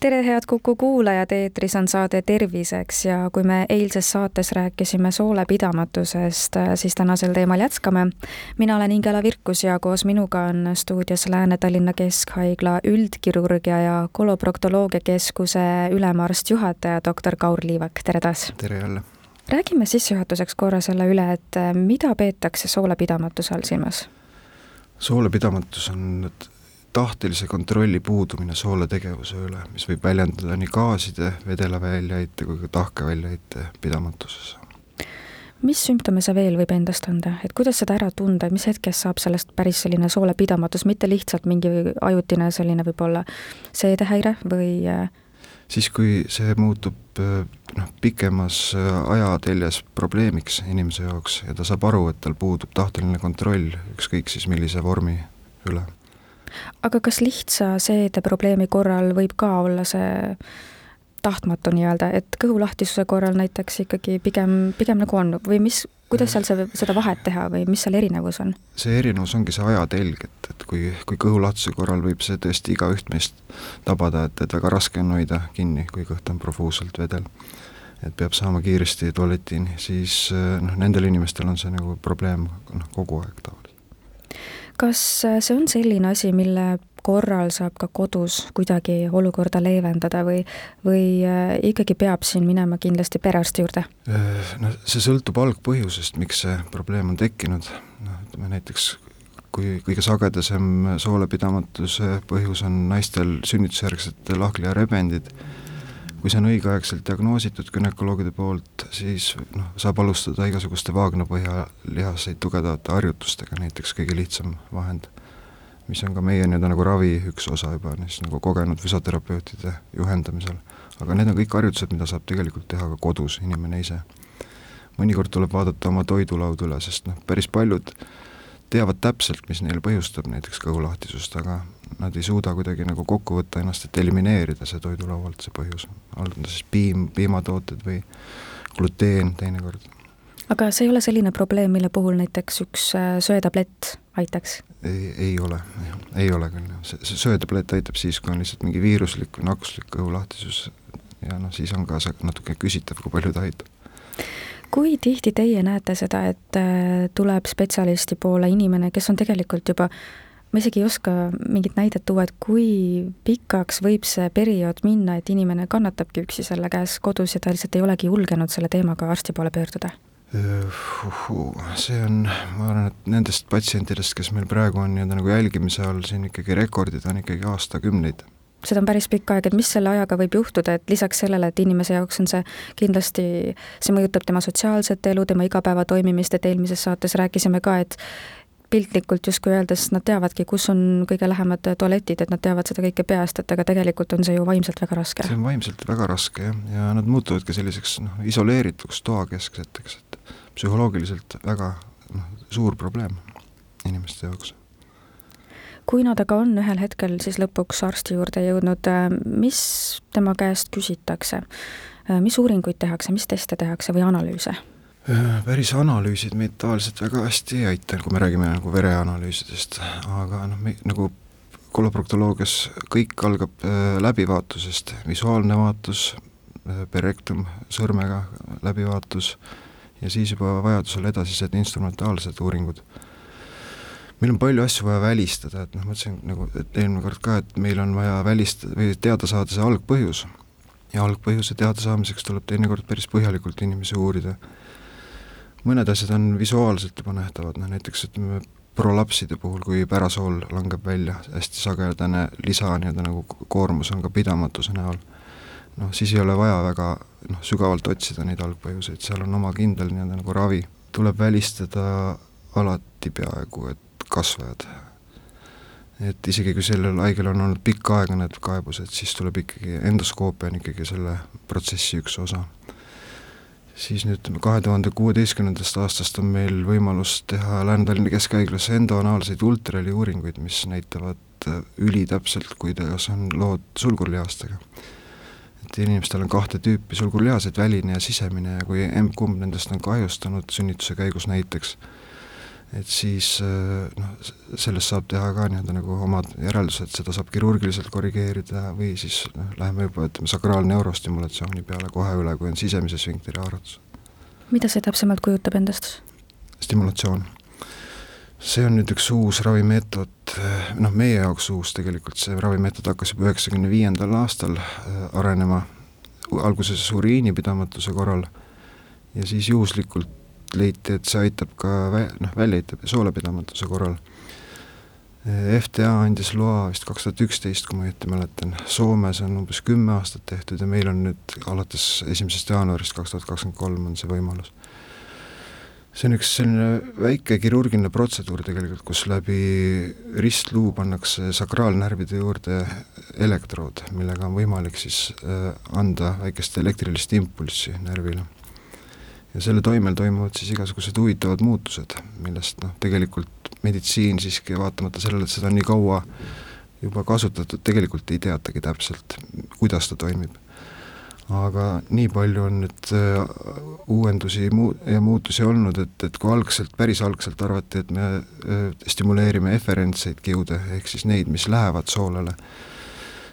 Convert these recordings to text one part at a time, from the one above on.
tere, head Kuku kuulajad, eetris on saade Terviseks ja kui me eilses saates rääkisime soolepidamatusest, siis tänasel teemal jätkame. mina olen Ingela Virkus ja koos minuga on stuudios Lääne-Tallinna Keskhaigla üldkirurgia ja koloproktoloogia keskuse ülemarst juhataja, doktor Kaur Liivak, tere taas! tere jälle! räägime sissejuhatuseks korra selle üle, et mida peetakse soolepidamatuse all silmas? soolepidamatus on tahtelise kontrolli puudumine soole tegevuse üle, mis võib väljenduda nii gaaside, vedela väljaheite kui ka tahke väljaheite pidamatuses. mis sümptome see veel võib endast anda, et kuidas seda ära tunda, mis hetkest saab sellest päris selline soolepidamatus, mitte lihtsalt mingi ajutine selline võib-olla seedehäire või äh, siis, kui see muutub äh, noh, pikemas äh, ajateljes probleemiks inimese jaoks ja ta saab aru, et tal puudub tahteline kontroll ükskõik siis millise vormi üle aga kas lihtsa seedeprobleemi korral võib ka olla see tahtmatu nii-öelda, et kõhulahtisuse korral näiteks ikkagi pigem, pigem nagu on või mis, kuidas seal see, seda vahet teha või mis seal erinevus on? see erinevus ongi see ajatelg, et, et kui, kui kõhulahtise korral võib see tõesti igaüht meist tabada, et, et väga raske on hoida kinni, kui kõht on profuuselt vedel. et peab saama kiiresti tualetini, siis noh, nendel inimestel on see nagu probleem noh, kogu aeg tavaliselt kas äh, see on selline asi, mille korral saab ka kodus kuidagi olukorda leevendada või, või äh, ikkagi peab siin minema kindlasti perearsti juurde? Äh, no see sõltub algpõhjusest, miks see probleem on tekkinud, noh ütleme näiteks kui kõige sagedasem soolepidamatuse põhjus on naistel sünnitusjärgsed lahkliharebendid, kui see on õigeaegselt diagnoositud gümnakoloogide poolt, siis noh, saab alustada igasuguste vaagnapõhja lihaseid tugevdavate harjutustega, näiteks kõige lihtsam vahend, mis on ka meie nii-öelda nagu ravi üks osa juba, siis nagu kogenud füsioterapeutide juhendamisel. aga need on kõik harjutused, mida saab tegelikult teha ka kodus inimene ise. mõnikord tuleb vaadata oma toidulauda üle, sest noh, päris paljud teavad täpselt, mis neil põhjustab näiteks kõhulahtisust, aga nad ei suuda kuidagi nagu kokku võtta ennast, et elimineerida see toidulaualt, see põhjus. olgu ta siis piim, piimatooted või gluteen teinekord. aga see ei ole selline probleem, mille puhul näiteks üks äh, söetablett aitaks? ei, ei ole, ei ole küll, see, see söetablett aitab siis, kui on lihtsalt mingi viiruslik või nakkuslik kõhulahtisus ja noh, siis on ka see natuke küsitav, kui palju ta aitab kui tihti teie näete seda, et äh, tuleb spetsialisti poole inimene, kes on tegelikult juba ma isegi ei oska mingit näidet tuua, et kui pikaks võib see periood minna, et inimene kannatabki üksi selle käes kodus ja ta lihtsalt ei olegi julgenud selle teemaga arsti poole pöörduda? see on, ma arvan, et nendest patsientidest, kes meil praegu on nii-öelda nagu jälgimise all, siin ikkagi rekordid on ikkagi aastakümneid seda on päris pikk aeg, et mis selle ajaga võib juhtuda, et lisaks sellele, et inimese jaoks on see kindlasti, see mõjutab tema sotsiaalset elu, tema igapäeva toimimist, et eelmises saates rääkisime ka, et piltlikult justkui öeldes nad teavadki, kus on kõige lähemad tualetid, et nad teavad seda kõike peast, et aga tegelikult on see ju vaimselt väga raske. see on vaimselt väga raske jah, ja nad muutuvadki selliseks noh, isoleerituks toakeskseteks, et psühholoogiliselt väga noh, suur probleem inimeste jaoks kui nad aga on ühel hetkel siis lõpuks arsti juurde jõudnud, mis tema käest küsitakse? mis uuringuid tehakse, mis teste tehakse või analüüse? Äh, päris analüüsid meid tavaliselt väga hästi ei aita, kui me räägime nagu vereanalüüsidest, aga noh, nagu koloproktoloogias kõik algab äh, läbivaatusest, visuaalne vaatus äh,, perektum sõrmega läbivaatus ja siis juba vajadusel edasised instrumentaalsed uuringud. Meil on palju asju vaja välistada, et noh, ma ütlesin nagu, eelmine kord ka, et meil on vaja välistada või teada saada see algpõhjus ja algpõhjuse teadasaamiseks tuleb teinekord päris põhjalikult inimesi uurida mõned asjad on visuaalselt juba nähtavad, noh näiteks ütleme, prolapside puhul, kui pärasool langeb välja, hästi sagedane lisa nii-öelda nagu koormus on ka pidamatuse näol, noh siis ei ole vaja väga noh, sügavalt otsida neid algpõhjuseid, seal on oma kindel nii-öelda nagu ravi. tuleb välistada alati peaaegu, et kasvajad. et isegi, kui sellel haigel on olnud pikka aega need kaebused, siis tuleb ikkagi, endoskoopia on ikkagi selle protsessi üks osa siis nüüd kahe tuhande kuueteistkümnendast aastast on meil võimalus teha Lääne-Tallinna Keskhaiglas endoanaalseid ultraheli uuringuid, mis näitavad äh, ülitäpselt, kuidas on lood sulgurlihastega. et inimestel on kahte tüüpi sulgurlihased, väline ja sisemine ja kui emb-kumb nendest on kahjustunud sünnituse käigus näiteks, et siis äh, noh, sellest saab teha ka nii-öelda nagu omad järeldused, seda saab kirurgiliselt korrigeerida või siis noh, läheme juba ütleme sakraalneurostimulatsiooni peale kohe üle, kui on sisemise sfinkteri haaratus. mida see täpsemalt kujutab endast? stimulatsioon. see on nüüd üks uus ravimeetod, noh meie jaoks uus tegelikult, see ravimeetod hakkas juba üheksakümne viiendal aastal äh, arenema, alguses uriinipidamatuse korral ja siis juhuslikult leiti, et see aitab ka vä-, noh, väljaheite soolepidamatuse korral. FTA andis loa vist kaks tuhat üksteist, kui ma õieti mäletan, Soomes on umbes kümme aastat tehtud ja meil on nüüd alates esimesest jaanuarist kaks tuhat kakskümmend kolm on see võimalus. see on üks selline väike kirurgiline protseduur tegelikult, kus läbi ristluu pannakse sakraalnärvide juurde elektrood, millega on võimalik siis äh, anda väikest elektrilist impulssi närvile ja selle toimel toimuvad siis igasugused huvitavad muutused, millest noh, tegelikult meditsiin siiski vaatamata sellele, et seda nii kaua juba kasutatud, tegelikult ei teatagi täpselt, kuidas ta toimib. aga nii palju on nüüd äh, uuendusi muu- ja muutusi olnud, et, et kui algselt, päris algselt arvati, et me äh, stimuleerime eferentseid kiude, ehk siis neid, mis lähevad soolele,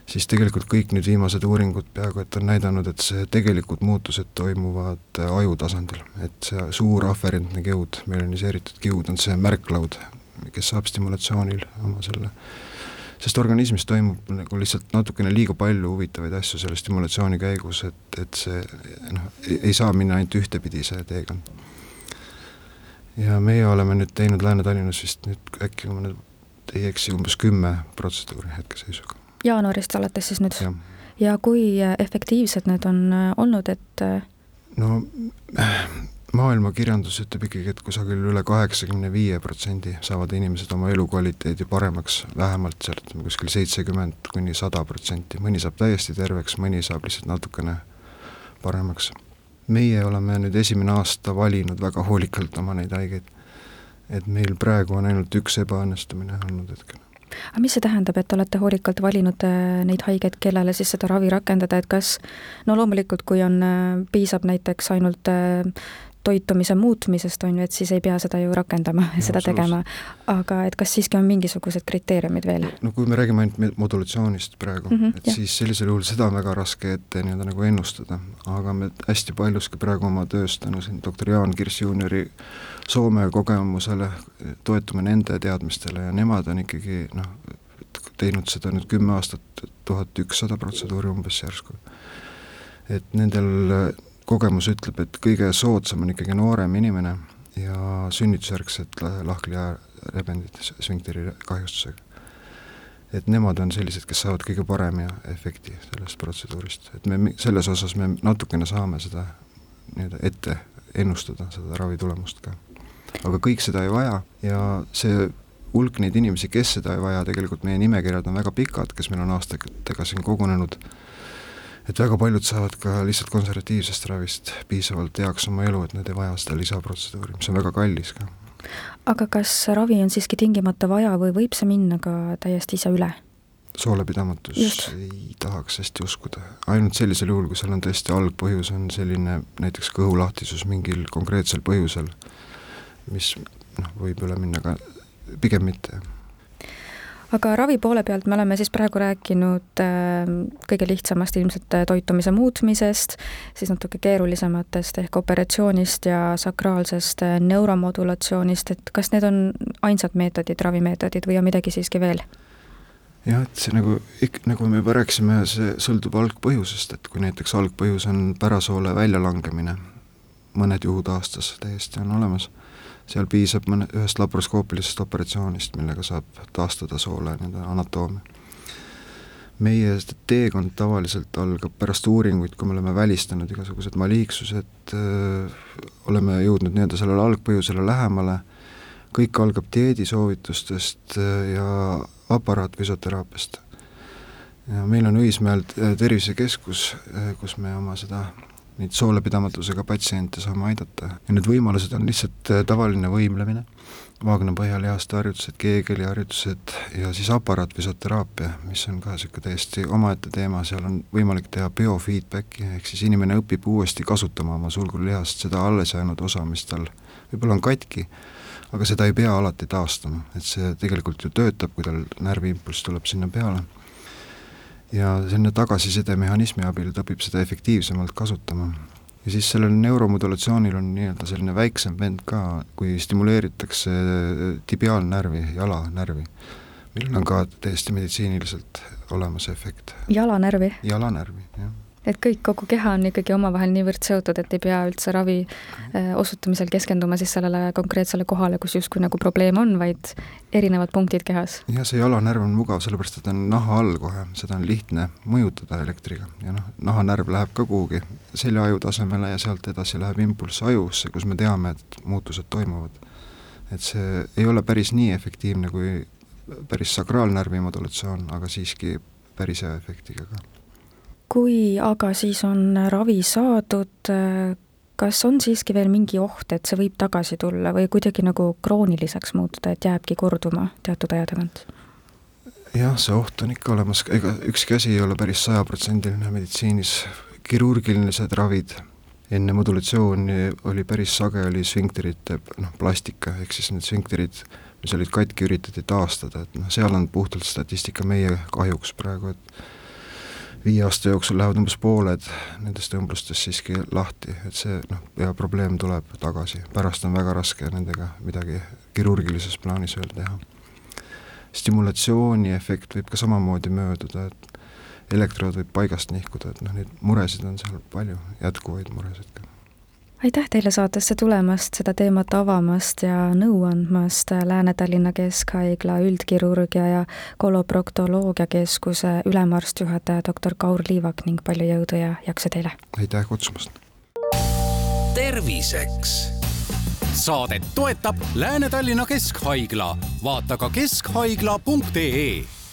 siis tegelikult kõik nüüd viimased uuringud peaaegu et on näidanud, et see tegelikud muutused toimuvad äh, aju tasandil, et see suur aferentne kiud, melaniseeritud kiud on see märklaud, kes saab stimulatsioonil oma selle, sest organismis toimub nagu lihtsalt natukene liiga palju huvitavaid asju selle stimulatsiooni käigus, et, et see noh, ei saa minna ainult ühtepidi, see teekond. ja meie oleme nüüd teinud Lääne-Tallinnas vist nüüd äkki, kui ma nüüd ei eksi, umbes kümme protseduuri hetkeseisuga jaanuarist alates siis nüüd? ja kui äh, efektiivsed need on äh, olnud, et äh, no maailmakirjandus ütleb ikkagi, et kusagil üle kaheksakümne viie protsendi saavad inimesed oma elukvaliteedi paremaks, vähemalt sealt kuskil seitsekümmend kuni sada protsenti, mõni saab täiesti terveks, mõni saab lihtsalt natukene paremaks. meie oleme nüüd esimene aasta valinud väga hoolikalt oma neid haigeid. et meil praegu on ainult üks ebaõnnestumine olnud hetkel aga mis see tähendab, et te olete hoolikalt valinud äh, neid haigeid, kellele siis seda ravi rakendada, et kas no loomulikult, kui on, äh, piisab näiteks ainult äh, toitumise muutmisest, on ju, et siis ei pea seda ju rakendama ja seda tegema. aga et kas siiski on mingisugused kriteeriumid veel? no kui me räägime ainult modulatsioonist praegu mm, -hmm, et jah. siis sellisel juhul seda on väga raske ette nii-öelda nagu ennustada, aga me hästi paljuski praegu oma töös tänu siin doktor Jaan Kirss juuniori Soome kogemusele toetume nende teadmistele ja nemad on ikkagi noh, teinud seda nüüd kümme aastat, tuhat ükssada protseduuri umbes järsku. et nendel kogemus ütleb, et kõige soodsam on ikkagi noorem inimene ja sünnitusjärgsed lahkliharebendid sünkteri kahjustusega. et nemad on sellised, kes saavad kõige parema efekti sellest protseduurist, et me selles osas me natukene saame seda nii-öelda ette ennustada, seda ravitulemust ka. Aga kõik seda ei vaja ja see hulk neid inimesi, kes seda ei vaja, tegelikult meie nimekirjad on väga pikad, kes meil on aastatega siin kogunenud, et väga paljud saavad ka lihtsalt konservatiivsest ravist piisavalt heaks oma elu, et nad ei vaja seda lisaprotseduuri, mis on väga kallis ka. aga kas ravi on siiski tingimata vaja või võib see minna ka täiesti ise üle? soolepidamatus Just. ei tahaks hästi uskuda, ainult sellisel juhul, kui seal on tõesti algpõhjus, on selline näiteks kõhulahtisus mingil konkreetsel põhjusel mis noh, võib üle minna ka, pigem mitte, aga ravi poole pealt me oleme siis praegu rääkinud äh, kõige lihtsamast ilmselt äh, toitumise muutmisest, siis natuke keerulisematest ehk operatsioonist ja sakraalsest äh, neuromodulatsioonist, et kas need on ainsad meetodid, ravimeetodid või on midagi siiski veel? jah, et see nagu, nagu me juba rääkisime, see sõltub algpõhjusest, et kui näiteks algpõhjus on pärasoole väljalangemine, mõned juhud aastas täiesti on olemas seal piisab mõne, ühest laparoskoopilisest operatsioonist, millega saab taastada soole nii-öelda anatoomia. meie teekond tavaliselt algab pärast uuringuid, kui me oleme välistanud igasugused maliiksused, oleme jõudnud nii-öelda sellele algpõhjusele lähemale, kõik algab dieedisoovitustest ja aparaatfüsioteraapiast. ja meil on Õismäel tervisekeskus, kus me oma seda neid soolepidamatusega patsiente saame aidata. Ja need võimalused on lihtsalt äh, tavaline võimlemine, Vaagna põhjalihaste harjutused, Keegeli harjutused ja siis aparaatfüsioteraapia, mis on ka niisugune täiesti omaette teema, seal on võimalik teha biofeedbacki, ehk siis inimene õpib uuesti kasutama oma sulgulihast seda alles jäänud osa, mis tal võib-olla on katki, aga seda ei pea alati taastama, et see tegelikult ju töötab, kui tal närviimpulss tuleb sinna peale ja selline tagasisidemehhanismi abil ta õpib seda efektiivsemalt kasutama. ja siis sellel neuromodulatsioonil on nii-öelda selline väiksem vend ka, kui stimuleeritakse tibiaalnärvi, jalanärvi, millel on ka täiesti meditsiiniliselt olemas efekt. jalanärvi? jalanärvi, jah et kõik, kogu keha on ikkagi omavahel niivõrd seotud, et ei pea üldse ravi äh, osutamisel keskenduma siis sellele konkreetsele kohale, kus justkui nagu probleem on, vaid erinevad punktid kehas. jah, see jalanärv on mugav, sellepärast et ta on naha all kohe, seda on lihtne mõjutada elektriga ja noh, nahanärv läheb ka kuhugi seljaaju tasemele ja sealt edasi läheb impulss ajusse, kus me teame, et muutused toimuvad. et see ei ole päris nii efektiivne kui päris sakraalnärvi modulatsioon, aga siiski päris hea efektiga ka kui aga siis on ravi saadud, kas on siiski veel mingi oht, et see võib tagasi tulla või kuidagi nagu krooniliseks muutuda, et jääbki korduma teatud aja tagant? jah, see oht on ikka olemas, ega ükski asi ei ole päris sajaprotsendiline meditsiinis, kirurgilised ravid enne modulatsiooni oli päris sage, oli sfinkterite noh, plastika, ehk siis need sfinkterid, mis olid katki, üritati taastada, et noh, seal on puhtalt statistika meie kahjuks praegu, et viie aasta jooksul lähevad umbes pooled nendest õmblustest siiski lahti, et see noh, ja probleem tuleb tagasi, pärast on väga raske nendega midagi kirurgilises plaanis veel teha. stimulatsiooni efekt võib ka samamoodi mööduda, et elektrood võib paigast nihkuda, et noh, neid muresid on seal palju, jätkuvaid muresid ka aitäh teile saatesse tulemast, seda teemat avamast ja nõu andmast Lääne-Tallinna Keskhaigla üldkirurgia ja koloproktoloogia keskuse ülemarst-juhataja doktor Kaur Liivak ning palju jõudu ja jaksu teile! aitäh kutsumast! terviseks saadet toetab Lääne-Tallinna Keskhaigla, vaata ka keskhaigla.ee